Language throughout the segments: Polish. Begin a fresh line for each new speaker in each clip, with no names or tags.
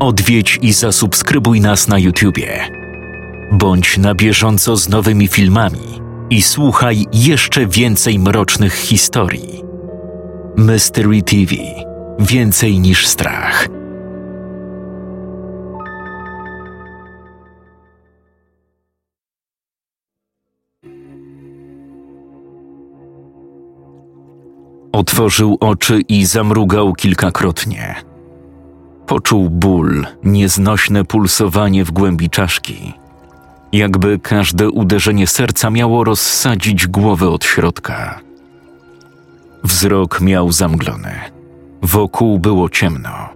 Odwiedź i zasubskrybuj nas na YouTubie. Bądź na bieżąco z nowymi filmami i słuchaj jeszcze więcej mrocznych historii. Mystery TV Więcej niż strach. Otworzył oczy i zamrugał kilkakrotnie. Poczuł ból, nieznośne pulsowanie w głębi czaszki. Jakby każde uderzenie serca miało rozsadzić głowę od środka. Wzrok miał zamglony. Wokół było ciemno.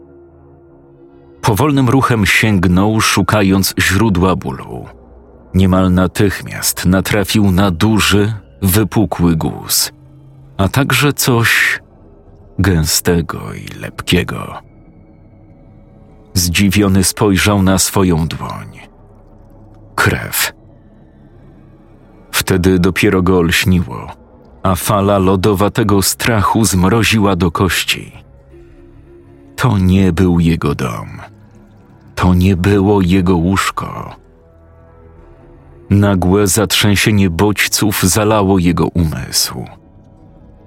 Powolnym ruchem sięgnął, szukając źródła bólu. Niemal natychmiast natrafił na duży, wypukły guz, a także coś gęstego i lepkiego. Zdziwiony spojrzał na swoją dłoń. Krew. Wtedy dopiero go olśniło, a fala lodowatego strachu zmroziła do kości. To nie był jego dom. To nie było jego łóżko. Nagłe zatrzęsienie bodźców zalało jego umysł.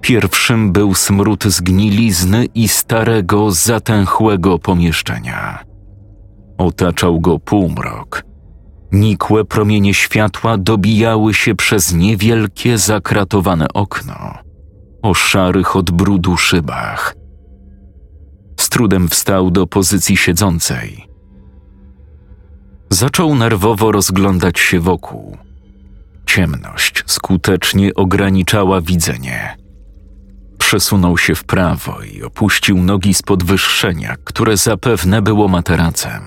Pierwszym był smród zgnilizny i starego, zatęchłego pomieszczenia. Otaczał go półmrok. Nikłe promienie światła dobijały się przez niewielkie, zakratowane okno o szarych od brudu szybach. Z trudem wstał do pozycji siedzącej. Zaczął nerwowo rozglądać się wokół. Ciemność skutecznie ograniczała widzenie Przesunął się w prawo i opuścił nogi z podwyższenia, które zapewne było materacem.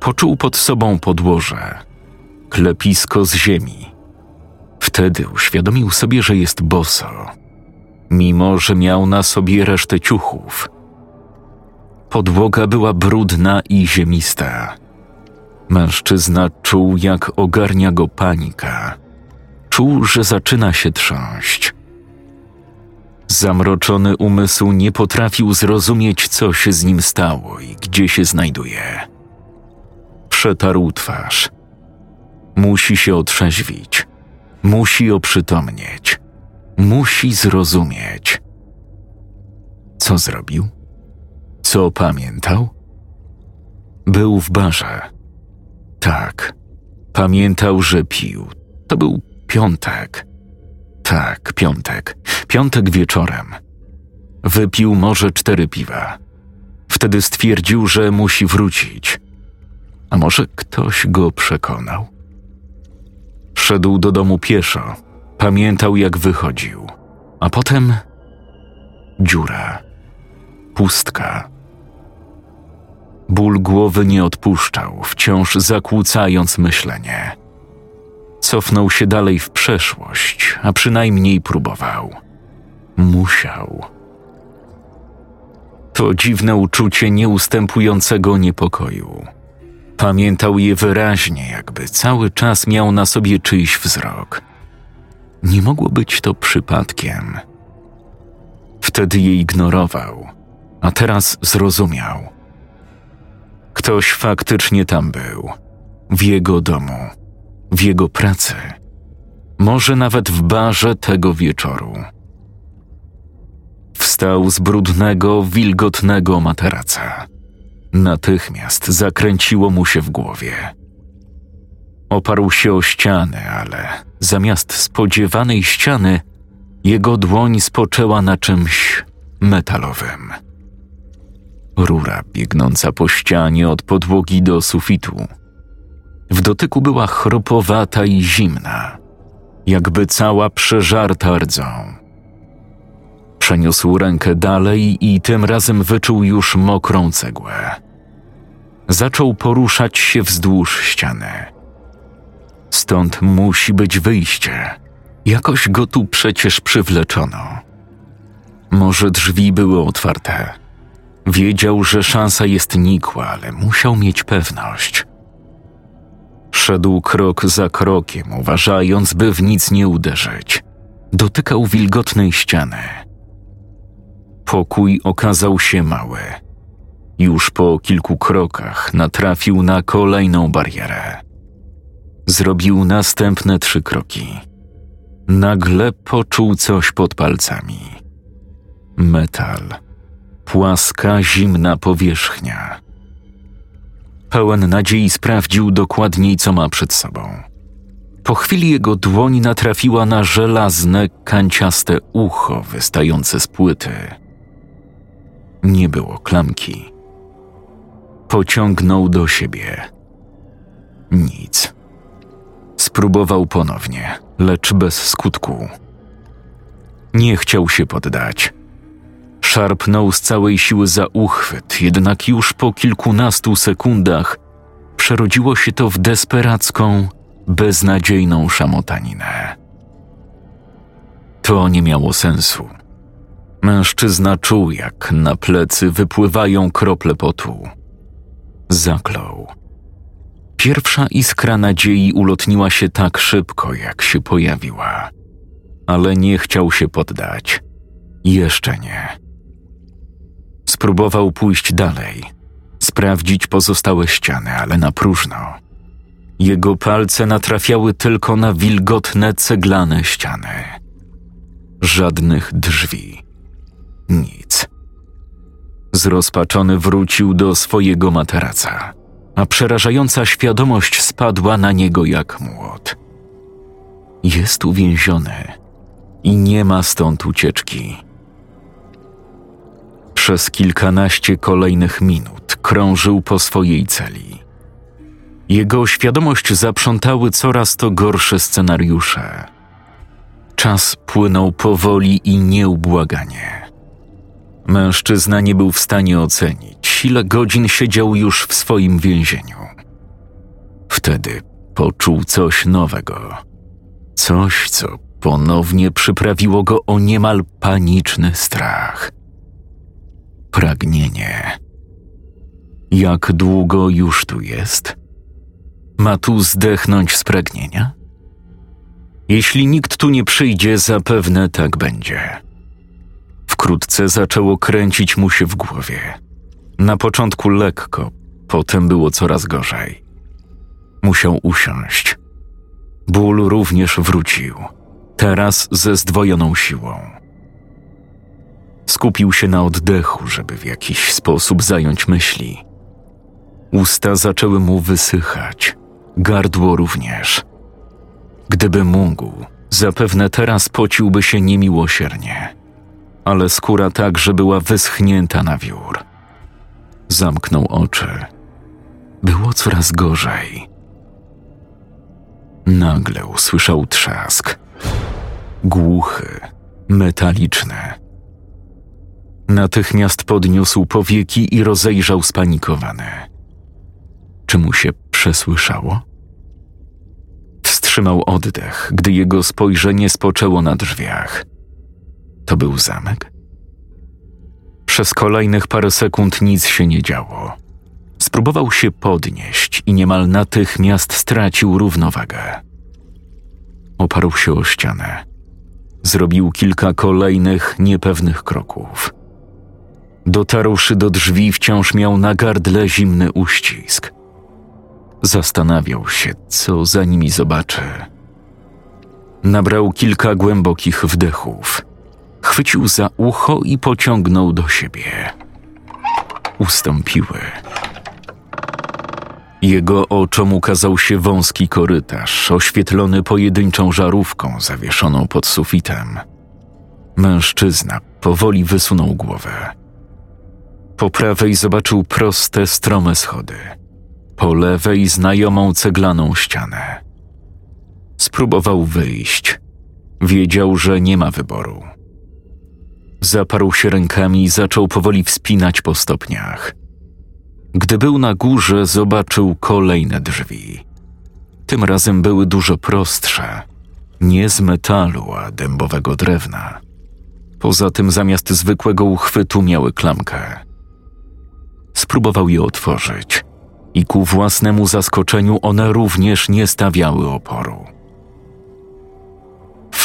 Poczuł pod sobą podłoże, klepisko z ziemi. Wtedy uświadomił sobie, że jest boso, mimo że miał na sobie resztę ciuchów. Podłoga była brudna i ziemista. Mężczyzna czuł, jak ogarnia go panika. Czuł, że zaczyna się trząść. Zamroczony umysł nie potrafił zrozumieć, co się z nim stało i gdzie się znajduje. Przetarł twarz. Musi się otrzeźwić. Musi oprzytomnieć. Musi zrozumieć. Co zrobił? Co pamiętał? Był w barze. Tak, pamiętał, że pił. To był piątek. Tak, piątek. Piątek wieczorem. Wypił może cztery piwa. Wtedy stwierdził, że musi wrócić. A może ktoś go przekonał? Szedł do domu pieszo. Pamiętał, jak wychodził. A potem dziura. Pustka. Ból głowy nie odpuszczał, wciąż zakłócając myślenie. Cofnął się dalej w przeszłość, a przynajmniej próbował. Musiał. To dziwne uczucie nieustępującego niepokoju. Pamiętał je wyraźnie, jakby cały czas miał na sobie czyjś wzrok. Nie mogło być to przypadkiem. Wtedy je ignorował, a teraz zrozumiał. Ktoś faktycznie tam był, w jego domu w jego pracy, może nawet w barze tego wieczoru. Wstał z brudnego, wilgotnego materaca. Natychmiast zakręciło mu się w głowie. Oparł się o ścianę, ale zamiast spodziewanej ściany, jego dłoń spoczęła na czymś metalowym. Rura biegnąca po ścianie od podłogi do sufitu w dotyku była chropowata i zimna, jakby cała przeżarta rdzą. Przeniósł rękę dalej i tym razem wyczuł już mokrą cegłę. Zaczął poruszać się wzdłuż ściany. Stąd musi być wyjście. Jakoś go tu przecież przywleczono. Może drzwi były otwarte. Wiedział, że szansa jest nikła, ale musiał mieć pewność – Szedł krok za krokiem, uważając, by w nic nie uderzyć. Dotykał wilgotnej ściany. Pokój okazał się mały. Już po kilku krokach natrafił na kolejną barierę. Zrobił następne trzy kroki. Nagle poczuł coś pod palcami. Metal. Płaska, zimna powierzchnia. Pełen nadziei sprawdził dokładniej, co ma przed sobą. Po chwili jego dłoń natrafiła na żelazne, kanciaste ucho wystające z płyty. Nie było klamki. Pociągnął do siebie. Nic. Spróbował ponownie, lecz bez skutku. Nie chciał się poddać. Szarpnął z całej siły za uchwyt, jednak już po kilkunastu sekundach przerodziło się to w desperacką, beznadziejną szamotaninę. To nie miało sensu. Mężczyzna czuł, jak na plecy wypływają krople potu. Zaklął. Pierwsza iskra nadziei ulotniła się tak szybko, jak się pojawiła. Ale nie chciał się poddać. Jeszcze nie. Spróbował pójść dalej, sprawdzić pozostałe ściany, ale na próżno. Jego palce natrafiały tylko na wilgotne ceglane ściany. Żadnych drzwi. Nic. Zrozpaczony wrócił do swojego materaca, a przerażająca świadomość spadła na niego jak młot. Jest uwięziony i nie ma stąd ucieczki. Przez kilkanaście kolejnych minut krążył po swojej celi. Jego świadomość zaprzątały coraz to gorsze scenariusze. Czas płynął powoli i nieubłaganie. Mężczyzna nie był w stanie ocenić, ile godzin siedział już w swoim więzieniu. Wtedy poczuł coś nowego. Coś, co ponownie przyprawiło go o niemal paniczny strach. Pragnienie. Jak długo już tu jest? Ma tu zdechnąć z pragnienia? Jeśli nikt tu nie przyjdzie, zapewne tak będzie. Wkrótce zaczęło kręcić mu się w głowie. Na początku lekko, potem było coraz gorzej. Musiał usiąść. Ból również wrócił, teraz ze zdwojoną siłą. Skupił się na oddechu, żeby w jakiś sposób zająć myśli. Usta zaczęły mu wysychać, gardło również. Gdyby mógł, zapewne teraz pociłby się niemiłosiernie, ale skóra także była wyschnięta na wiór. Zamknął oczy. Było coraz gorzej. Nagle usłyszał trzask. Głuchy, metaliczny. Natychmiast podniósł powieki i rozejrzał spanikowany. Czy mu się przesłyszało? Wstrzymał oddech, gdy jego spojrzenie spoczęło na drzwiach. To był zamek? Przez kolejnych parę sekund nic się nie działo. Spróbował się podnieść i niemal natychmiast stracił równowagę. Oparł się o ścianę. Zrobił kilka kolejnych, niepewnych kroków. Dotarłszy do drzwi, wciąż miał na gardle zimny uścisk. Zastanawiał się, co za nimi zobaczy. Nabrał kilka głębokich wdechów. Chwycił za ucho i pociągnął do siebie. Ustąpiły. Jego oczom ukazał się wąski korytarz, oświetlony pojedynczą żarówką zawieszoną pod sufitem. Mężczyzna powoli wysunął głowę. Po prawej zobaczył proste, strome schody. Po lewej znajomą ceglaną ścianę. Spróbował wyjść. Wiedział, że nie ma wyboru. Zaparł się rękami i zaczął powoli wspinać po stopniach. Gdy był na górze, zobaczył kolejne drzwi. Tym razem były dużo prostsze, nie z metalu, a dębowego drewna. Poza tym, zamiast zwykłego uchwytu, miały klamkę. Spróbował je otworzyć i ku własnemu zaskoczeniu one również nie stawiały oporu.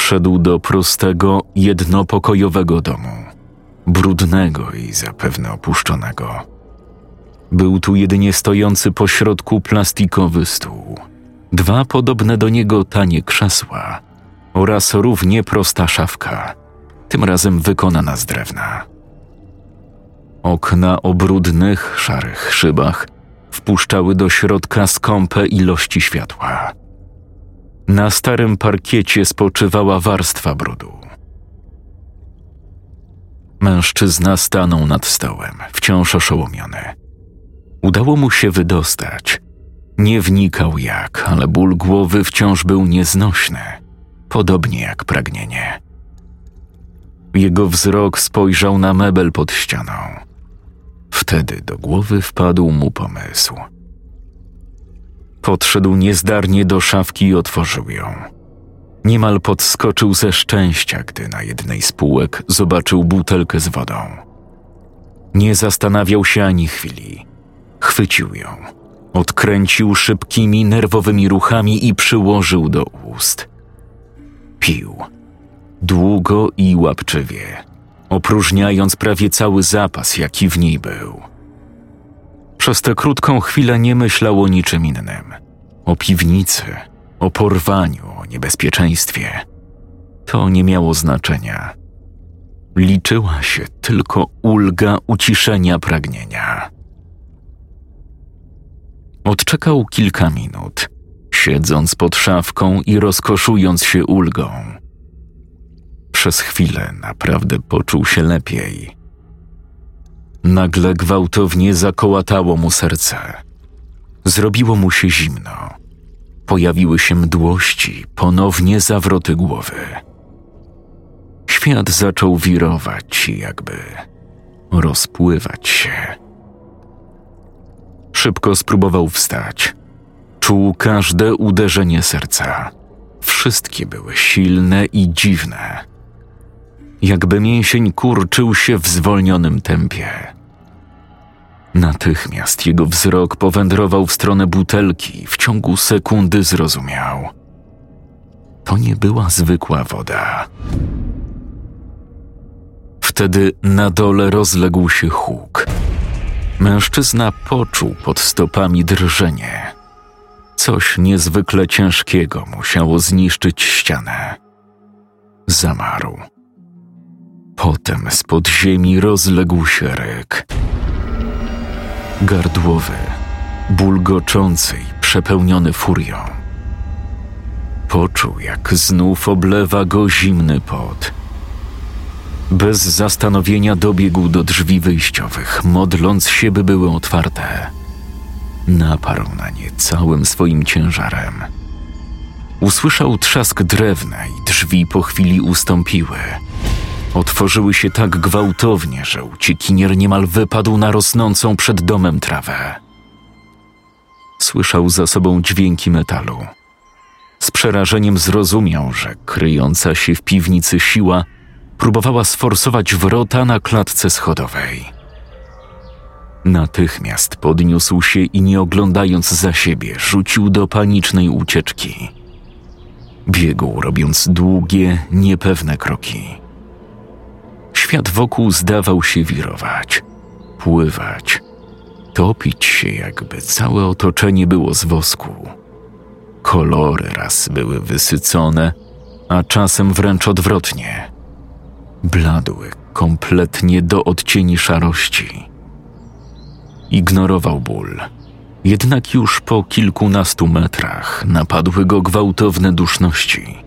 Wszedł do prostego, jednopokojowego domu, brudnego i zapewne opuszczonego. Był tu jedynie stojący pośrodku plastikowy stół, dwa podobne do niego tanie krzesła oraz równie prosta szafka, tym razem wykonana z drewna. Okna o brudnych, szarych szybach wpuszczały do środka skąpe ilości światła. Na starym parkiecie spoczywała warstwa brudu. Mężczyzna stanął nad stołem, wciąż oszołomiony. Udało mu się wydostać. Nie wnikał jak, ale ból głowy wciąż był nieznośny, podobnie jak pragnienie. Jego wzrok spojrzał na mebel pod ścianą. Wtedy do głowy wpadł mu pomysł. Podszedł niezdarnie do szafki i otworzył ją. Niemal podskoczył ze szczęścia, gdy na jednej z półek zobaczył butelkę z wodą. Nie zastanawiał się ani chwili. Chwycił ją, odkręcił szybkimi, nerwowymi ruchami i przyłożył do ust. Pił. Długo i łapczywie, opróżniając prawie cały zapas, jaki w niej był. Przez tę krótką chwilę nie myślał o niczym innym. O piwnicy, o porwaniu, o niebezpieczeństwie. To nie miało znaczenia. Liczyła się tylko ulga uciszenia pragnienia. Odczekał kilka minut, siedząc pod szafką i rozkoszując się ulgą. Przez chwilę naprawdę poczuł się lepiej. Nagle gwałtownie zakołatało mu serce. Zrobiło mu się zimno. Pojawiły się mdłości, ponownie zawroty głowy. Świat zaczął wirować, jakby rozpływać się. Szybko spróbował wstać. Czuł każde uderzenie serca. Wszystkie były silne i dziwne. Jakby mięsień kurczył się w zwolnionym tempie. Natychmiast jego wzrok powędrował w stronę butelki, w ciągu sekundy zrozumiał. To nie była zwykła woda. Wtedy na dole rozległ się huk. Mężczyzna poczuł pod stopami drżenie. Coś niezwykle ciężkiego musiało zniszczyć ścianę. Zamarł. Potem z ziemi rozległ się ryk. Gardłowy, bulgoczący i przepełniony furią. Poczuł, jak znów oblewa go zimny pot. Bez zastanowienia dobiegł do drzwi wyjściowych, modląc się, by były otwarte. Naparł na nie całym swoim ciężarem. Usłyszał trzask drewna i drzwi po chwili ustąpiły. Otworzyły się tak gwałtownie, że uciekinier niemal wypadł na rosnącą przed domem trawę. Słyszał za sobą dźwięki metalu. Z przerażeniem zrozumiał, że kryjąca się w piwnicy siła próbowała sforsować wrota na klatce schodowej. Natychmiast podniósł się i nie oglądając za siebie, rzucił do panicznej ucieczki. Biegł, robiąc długie, niepewne kroki. Świat wokół zdawał się wirować, pływać, topić się, jakby całe otoczenie było z wosku. Kolory raz były wysycone, a czasem wręcz odwrotnie. Bladły kompletnie do odcieni szarości. Ignorował ból. Jednak już po kilkunastu metrach napadły go gwałtowne duszności.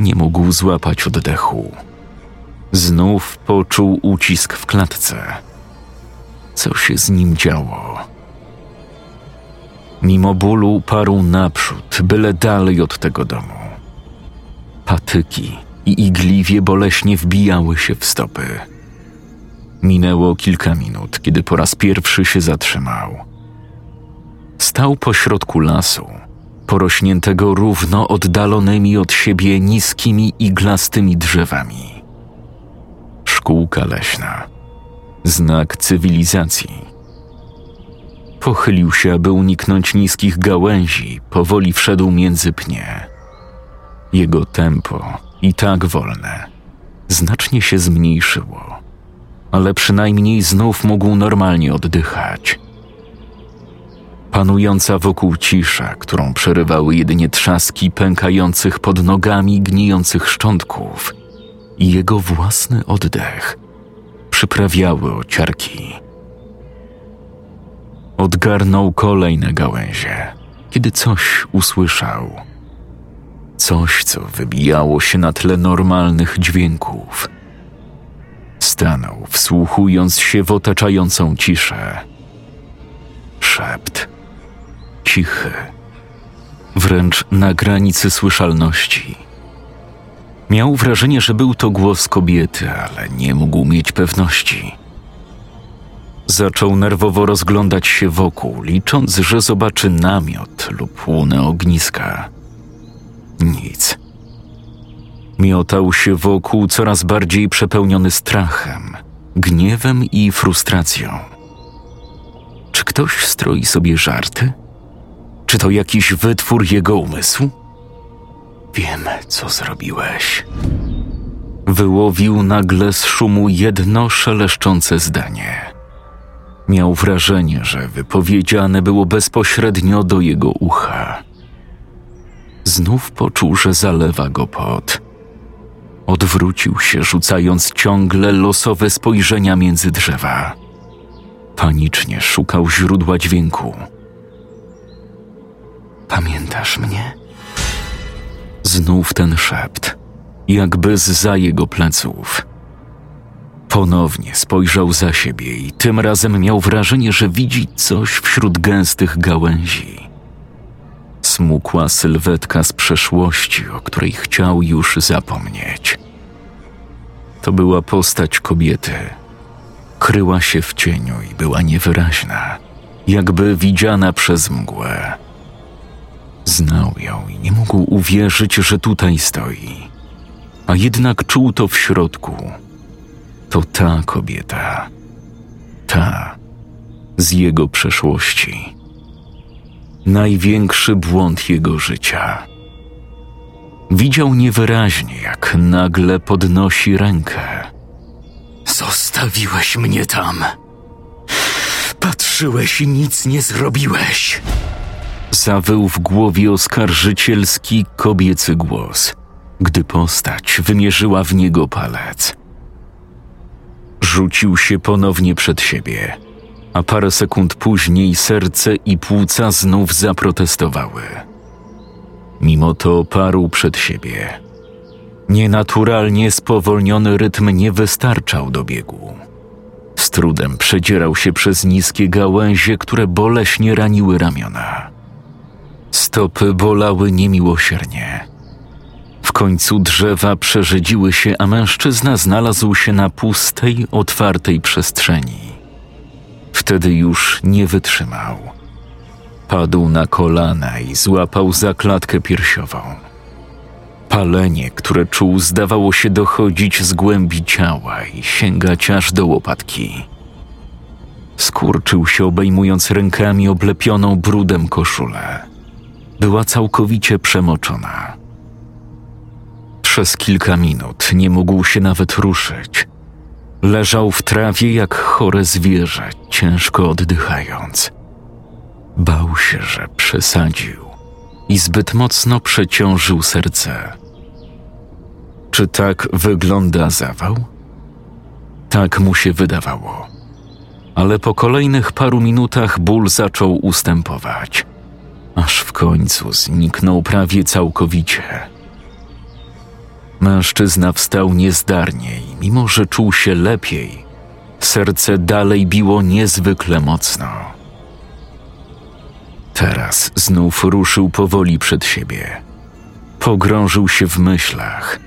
Nie mógł złapać oddechu. Znów poczuł ucisk w klatce. Co się z nim działo? Mimo bólu parł naprzód, byle dalej od tego domu. Patyki i igliwie boleśnie wbijały się w stopy. Minęło kilka minut, kiedy po raz pierwszy się zatrzymał. Stał pośrodku lasu, porośniętego równo oddalonymi od siebie niskimi iglastymi drzewami. Szkółka leśna. Znak cywilizacji. Pochylił się, aby uniknąć niskich gałęzi, powoli wszedł między pnie. Jego tempo, i tak wolne, znacznie się zmniejszyło, ale przynajmniej znów mógł normalnie oddychać. Panująca wokół cisza, którą przerywały jedynie trzaski pękających pod nogami gnijących szczątków i jego własny oddech przyprawiały ociarki. Odgarnął kolejne gałęzie, kiedy coś usłyszał. Coś, co wybijało się na tle normalnych dźwięków. Stanął, wsłuchując się w otaczającą ciszę. Szept. Cichy. Wręcz na granicy słyszalności. Miał wrażenie, że był to głos kobiety, ale nie mógł mieć pewności. Zaczął nerwowo rozglądać się wokół, licząc, że zobaczy namiot lub łunę ogniska. Nic. Miotał się wokół coraz bardziej przepełniony strachem, gniewem i frustracją. Czy ktoś stroi sobie żarty? Czy to jakiś wytwór jego umysłu? Wiem, co zrobiłeś. Wyłowił nagle z szumu jedno szeleszczące zdanie. Miał wrażenie, że wypowiedziane było bezpośrednio do jego ucha. Znów poczuł, że zalewa go pot. Odwrócił się, rzucając ciągle losowe spojrzenia między drzewa. Panicznie szukał źródła dźwięku. Pamiętasz mnie? Znów ten szept, jakby za jego pleców. Ponownie spojrzał za siebie i tym razem miał wrażenie, że widzi coś wśród gęstych gałęzi. Smukła sylwetka z przeszłości, o której chciał już zapomnieć. To była postać kobiety. Kryła się w cieniu i była niewyraźna, jakby widziana przez mgłę. Znał ją i nie mógł uwierzyć, że tutaj stoi. A jednak czuł to w środku. To ta kobieta. Ta z jego przeszłości. Największy błąd jego życia. Widział niewyraźnie, jak nagle podnosi rękę. Zostawiłeś mnie tam. Patrzyłeś i nic nie zrobiłeś. Zawył w głowie oskarżycielski kobiecy głos, gdy postać wymierzyła w niego palec. Rzucił się ponownie przed siebie, a parę sekund później serce i płuca znów zaprotestowały. Mimo to parł przed siebie. Nienaturalnie spowolniony rytm nie wystarczał do biegu. Z trudem przedzierał się przez niskie gałęzie, które boleśnie raniły ramiona. Stopy bolały niemiłosiernie. W końcu drzewa przerzedziły się, a mężczyzna znalazł się na pustej, otwartej przestrzeni. Wtedy już nie wytrzymał. Padł na kolana i złapał za klatkę piersiową. Palenie, które czuł, zdawało się dochodzić z głębi ciała i sięgać aż do łopatki. Skurczył się, obejmując rękami oblepioną brudem koszulę. Była całkowicie przemoczona. Przez kilka minut nie mógł się nawet ruszyć. Leżał w trawie jak chore zwierzę, ciężko oddychając. Bał się, że przesadził i zbyt mocno przeciążył serce. Czy tak wygląda zawał? Tak mu się wydawało. Ale po kolejnych paru minutach ból zaczął ustępować, aż w końcu zniknął prawie całkowicie. Mężczyzna wstał niezdarnie i mimo, że czuł się lepiej, serce dalej biło niezwykle mocno. Teraz znów ruszył powoli przed siebie. Pogrążył się w myślach.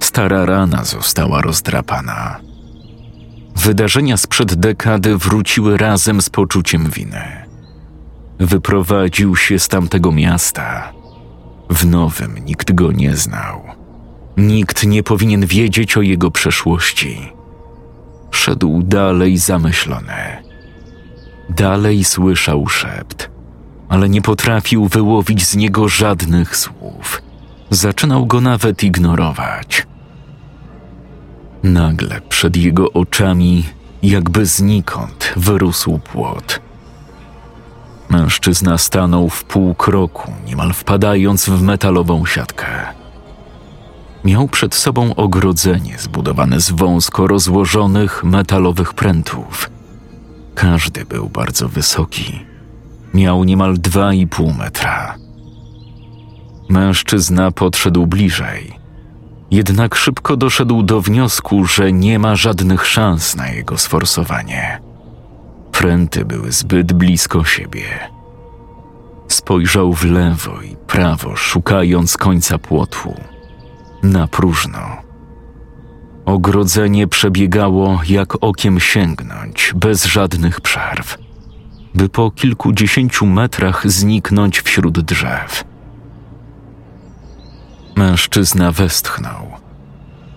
Stara rana została rozdrapana. Wydarzenia sprzed dekady wróciły razem z poczuciem winy. Wyprowadził się z tamtego miasta. W nowym nikt go nie znał. Nikt nie powinien wiedzieć o jego przeszłości. Szedł dalej zamyślony. Dalej słyszał szept, ale nie potrafił wyłowić z niego żadnych słów. Zaczynał go nawet ignorować. Nagle przed jego oczami, jakby znikąd, wyrósł płot. Mężczyzna stanął w pół kroku, niemal wpadając w metalową siatkę. Miał przed sobą ogrodzenie zbudowane z wąsko rozłożonych metalowych prętów. Każdy był bardzo wysoki. Miał niemal dwa i pół metra. Mężczyzna podszedł bliżej, jednak szybko doszedł do wniosku, że nie ma żadnych szans na jego sforsowanie. Pręty były zbyt blisko siebie. Spojrzał w lewo i prawo, szukając końca płotu. Na próżno. Ogrodzenie przebiegało jak okiem sięgnąć, bez żadnych przerw, by po kilkudziesięciu metrach zniknąć wśród drzew. Mężczyzna westchnął.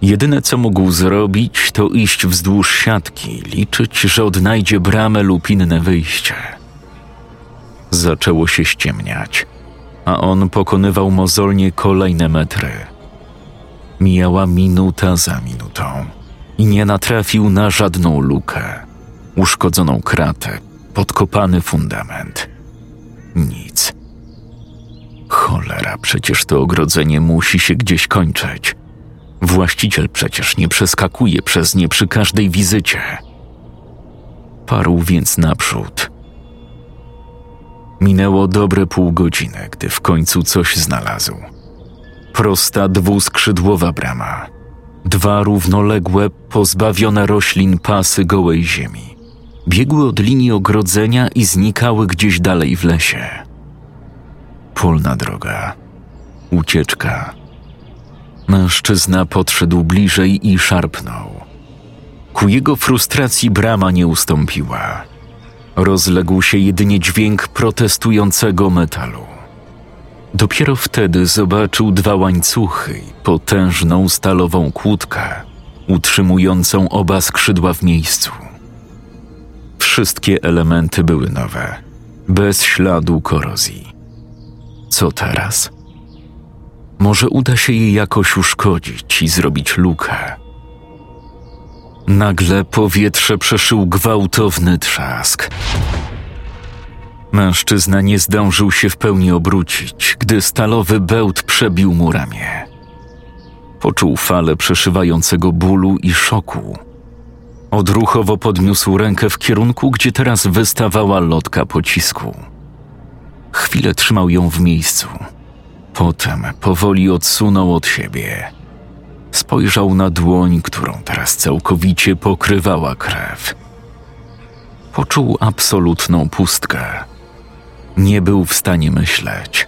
Jedyne co mógł zrobić, to iść wzdłuż siatki, liczyć, że odnajdzie bramę lub inne wyjście. Zaczęło się ściemniać, a on pokonywał mozolnie kolejne metry. Mijała minuta za minutą i nie natrafił na żadną lukę, uszkodzoną kratę, podkopany fundament. Nic. Cholera, przecież to ogrodzenie musi się gdzieś kończyć. Właściciel przecież nie przeskakuje przez nie przy każdej wizycie. Parł więc naprzód. Minęło dobre pół godziny, gdy w końcu coś znalazł. Prosta dwuskrzydłowa brama. Dwa równoległe, pozbawione roślin pasy gołej ziemi. Biegły od linii ogrodzenia i znikały gdzieś dalej w lesie. Polna droga. Ucieczka Mężczyzna podszedł bliżej i szarpnął. Ku jego frustracji brama nie ustąpiła. Rozległ się jedynie dźwięk protestującego metalu. Dopiero wtedy zobaczył dwa łańcuchy i potężną stalową kłódkę, utrzymującą oba skrzydła w miejscu. Wszystkie elementy były nowe, bez śladu korozji. Co teraz? Może uda się jej jakoś uszkodzić i zrobić lukę. Nagle powietrze przeszył gwałtowny trzask. Mężczyzna nie zdążył się w pełni obrócić, gdy stalowy bełt przebił mu ramię. Poczuł falę przeszywającego bólu i szoku. Odruchowo podniósł rękę w kierunku, gdzie teraz wystawała lotka pocisku. Chwilę trzymał ją w miejscu – Potem powoli odsunął od siebie. Spojrzał na dłoń, którą teraz całkowicie pokrywała krew. Poczuł absolutną pustkę. Nie był w stanie myśleć.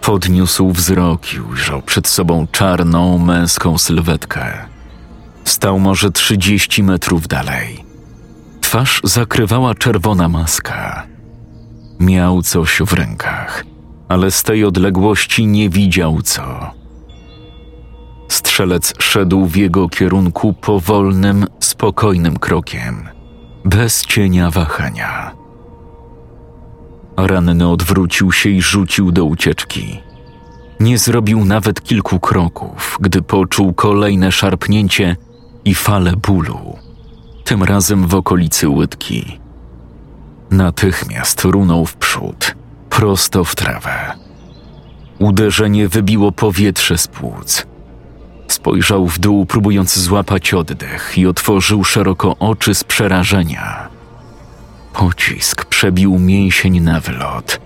Podniósł wzrok i ujrzał przed sobą czarną, męską sylwetkę. Stał może trzydzieści metrów dalej. Twarz zakrywała czerwona maska. Miał coś w rękach – ale z tej odległości nie widział co. Strzelec szedł w jego kierunku powolnym, spokojnym krokiem, bez cienia wahania. Ranny odwrócił się i rzucił do ucieczki. Nie zrobił nawet kilku kroków, gdy poczuł kolejne szarpnięcie i falę bólu, tym razem w okolicy łydki. Natychmiast runął w przód – prosto w trawę. Uderzenie wybiło powietrze z płuc. Spojrzał w dół, próbując złapać oddech, i otworzył szeroko oczy z przerażenia. Pocisk przebił mięsień na wylot.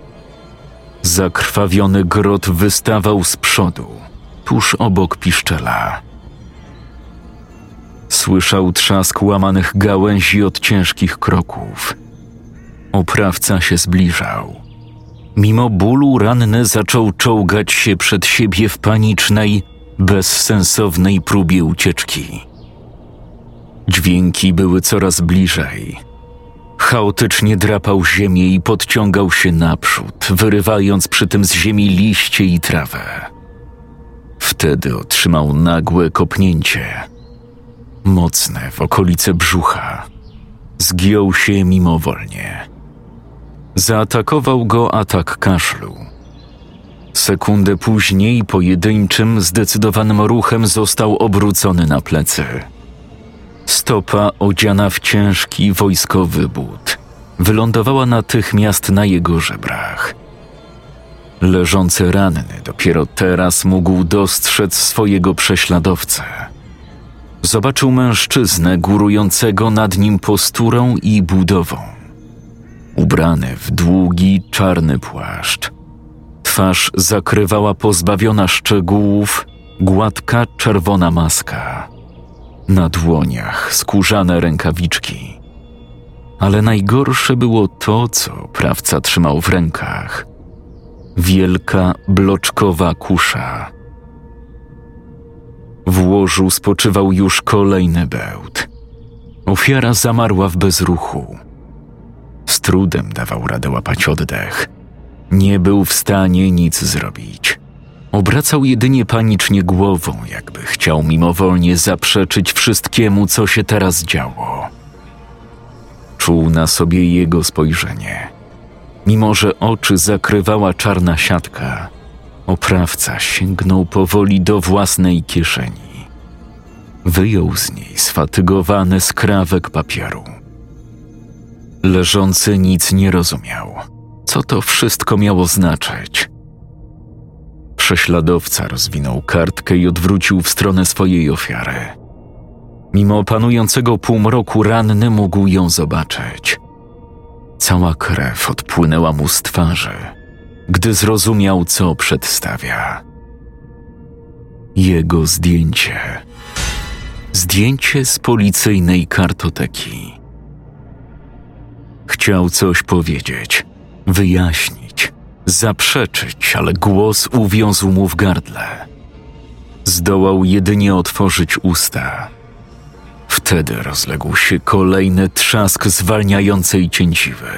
Zakrwawiony grot wystawał z przodu, tuż obok piszczela. Słyszał trzask łamanych gałęzi od ciężkich kroków. Oprawca się zbliżał. Mimo bólu ranny zaczął czołgać się przed siebie w panicznej, bezsensownej próbie ucieczki. Dźwięki były coraz bliżej. Chaotycznie drapał ziemię i podciągał się naprzód, wyrywając przy tym z ziemi liście i trawę. Wtedy otrzymał nagłe kopnięcie. Mocne w okolice brzucha. Zgiął się mimowolnie Zaatakował go atak kaszlu. Sekundę później pojedynczym, zdecydowanym ruchem został obrócony na plecy. Stopa odziana w ciężki wojskowy but wylądowała natychmiast na jego żebrach. Leżący ranny dopiero teraz mógł dostrzec swojego prześladowcę. Zobaczył mężczyznę górującego nad nim posturą i budową. Ubrany w długi, czarny płaszcz. Twarz zakrywała pozbawiona szczegółów gładka czerwona maska. Na dłoniach skórzane rękawiczki. Ale najgorsze było to, co prawca trzymał w rękach. Wielka, bloczkowa kusza. W łożu spoczywał już kolejny bełt. Ofiara zamarła w bezruchu. Z trudem dawał radę łapać oddech. Nie był w stanie nic zrobić. Obracał jedynie panicznie głową, jakby chciał mimowolnie zaprzeczyć wszystkiemu, co się teraz działo. Czuł na sobie jego spojrzenie. Mimo, że oczy zakrywała czarna siatka, oprawca sięgnął powoli do własnej kieszeni. Wyjął z niej sfatygowany skrawek papieru. Leżący nic nie rozumiał. Co to wszystko miało znaczyć? Prześladowca rozwinął kartkę i odwrócił w stronę swojej ofiary. Mimo panującego półmroku ranny mógł ją zobaczyć. Cała krew odpłynęła mu z twarzy, gdy zrozumiał, co przedstawia. Jego zdjęcie. Zdjęcie z policyjnej kartoteki. Chciał coś powiedzieć, wyjaśnić, zaprzeczyć, ale głos uwiązł mu w gardle. Zdołał jedynie otworzyć usta. Wtedy rozległ się kolejny trzask zwalniającej cięciwy.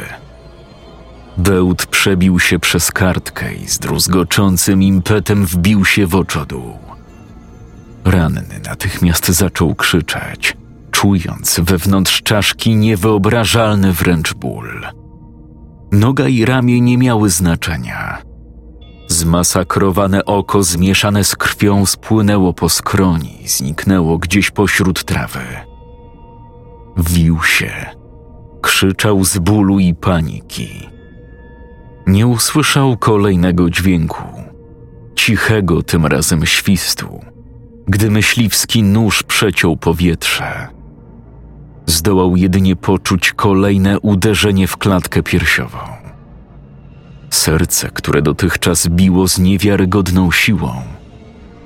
Bełt przebił się przez kartkę i z druzgoczącym impetem wbił się w oczodół. Ranny natychmiast zaczął krzyczeć, czując wewnątrz czaszki niewyobrażalny wręcz ból. Noga i ramię nie miały znaczenia. Zmasakrowane oko zmieszane z krwią spłynęło po skroni zniknęło gdzieś pośród trawy. Wił się, krzyczał z bólu i paniki. Nie usłyszał kolejnego dźwięku, cichego tym razem świstu, gdy myśliwski nóż przeciął powietrze. Zdołał jedynie poczuć kolejne uderzenie w klatkę piersiową. Serce, które dotychczas biło z niewiarygodną siłą,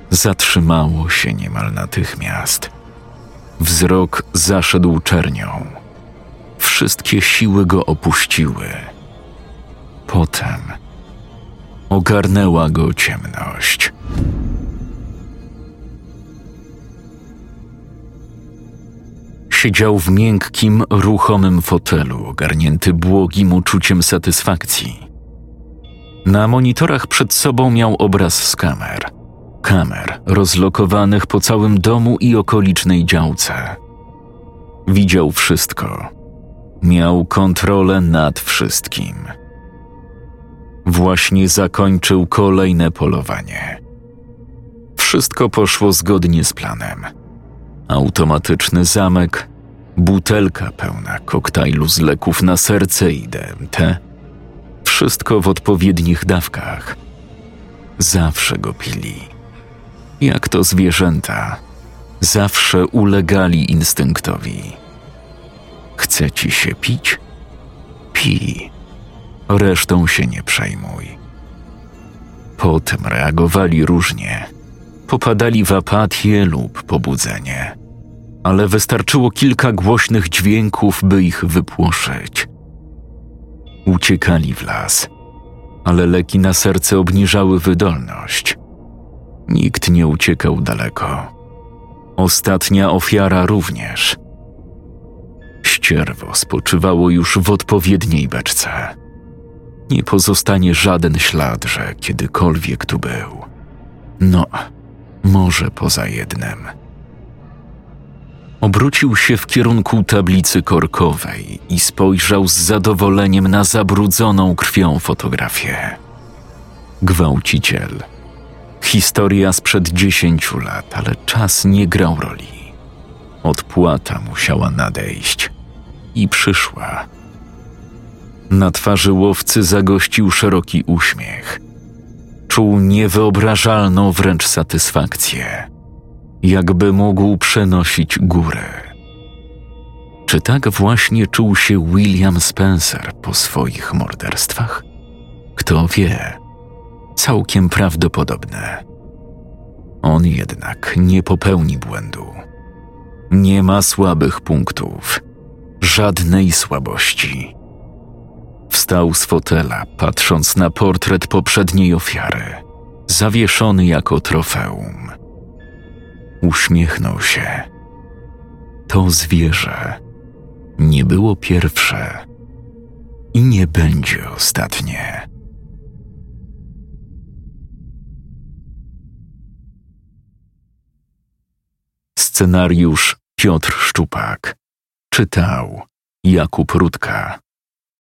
zatrzymało się niemal natychmiast. Wzrok zaszedł czernią. Wszystkie siły go opuściły. Potem ogarnęła go ciemność. Siedział w miękkim, ruchomym fotelu, ogarnięty błogim uczuciem satysfakcji. Na monitorach przed sobą miał obraz z kamer. Kamer rozlokowanych po całym domu i okolicznej działce. Widział wszystko. Miał kontrolę nad wszystkim. Właśnie zakończył kolejne polowanie. Wszystko poszło zgodnie z planem. Automatyczny zamek, butelka pełna koktajlu z leków na serce i DMT. Wszystko w odpowiednich dawkach. Zawsze go pili. Jak to zwierzęta, zawsze ulegali instynktowi. Chce ci się pić? Pij. Resztą się nie przejmuj. Potem reagowali różnie popadali w apatię lub pobudzenie, ale wystarczyło kilka głośnych dźwięków, by ich wypłoszyć. Uciekali w las, ale leki na serce obniżały wydolność. Nikt nie uciekał daleko. Ostatnia ofiara również. Ścierwo spoczywało już w odpowiedniej beczce. Nie pozostanie żaden ślad, że kiedykolwiek tu był. No, może poza jednym. Obrócił się w kierunku tablicy korkowej i spojrzał z zadowoleniem na zabrudzoną krwią fotografię. Gwałciciel. Historia sprzed dziesięciu lat, ale czas nie grał roli. Odpłata musiała nadejść i przyszła. Na twarzy łowcy zagościł szeroki uśmiech. Czuł niewyobrażalną wręcz satysfakcję, jakby mógł przenosić góry. Czy tak właśnie czuł się William Spencer po swoich morderstwach? Kto wie, całkiem prawdopodobne. On jednak nie popełni błędu. Nie ma słabych punktów, żadnej słabości. Wstał z fotela, patrząc na portret poprzedniej ofiary, zawieszony jako trofeum. Uśmiechnął się. To zwierzę nie było pierwsze i nie będzie ostatnie. Scenariusz Piotr Szczupak. Czytał Jakub Rutka.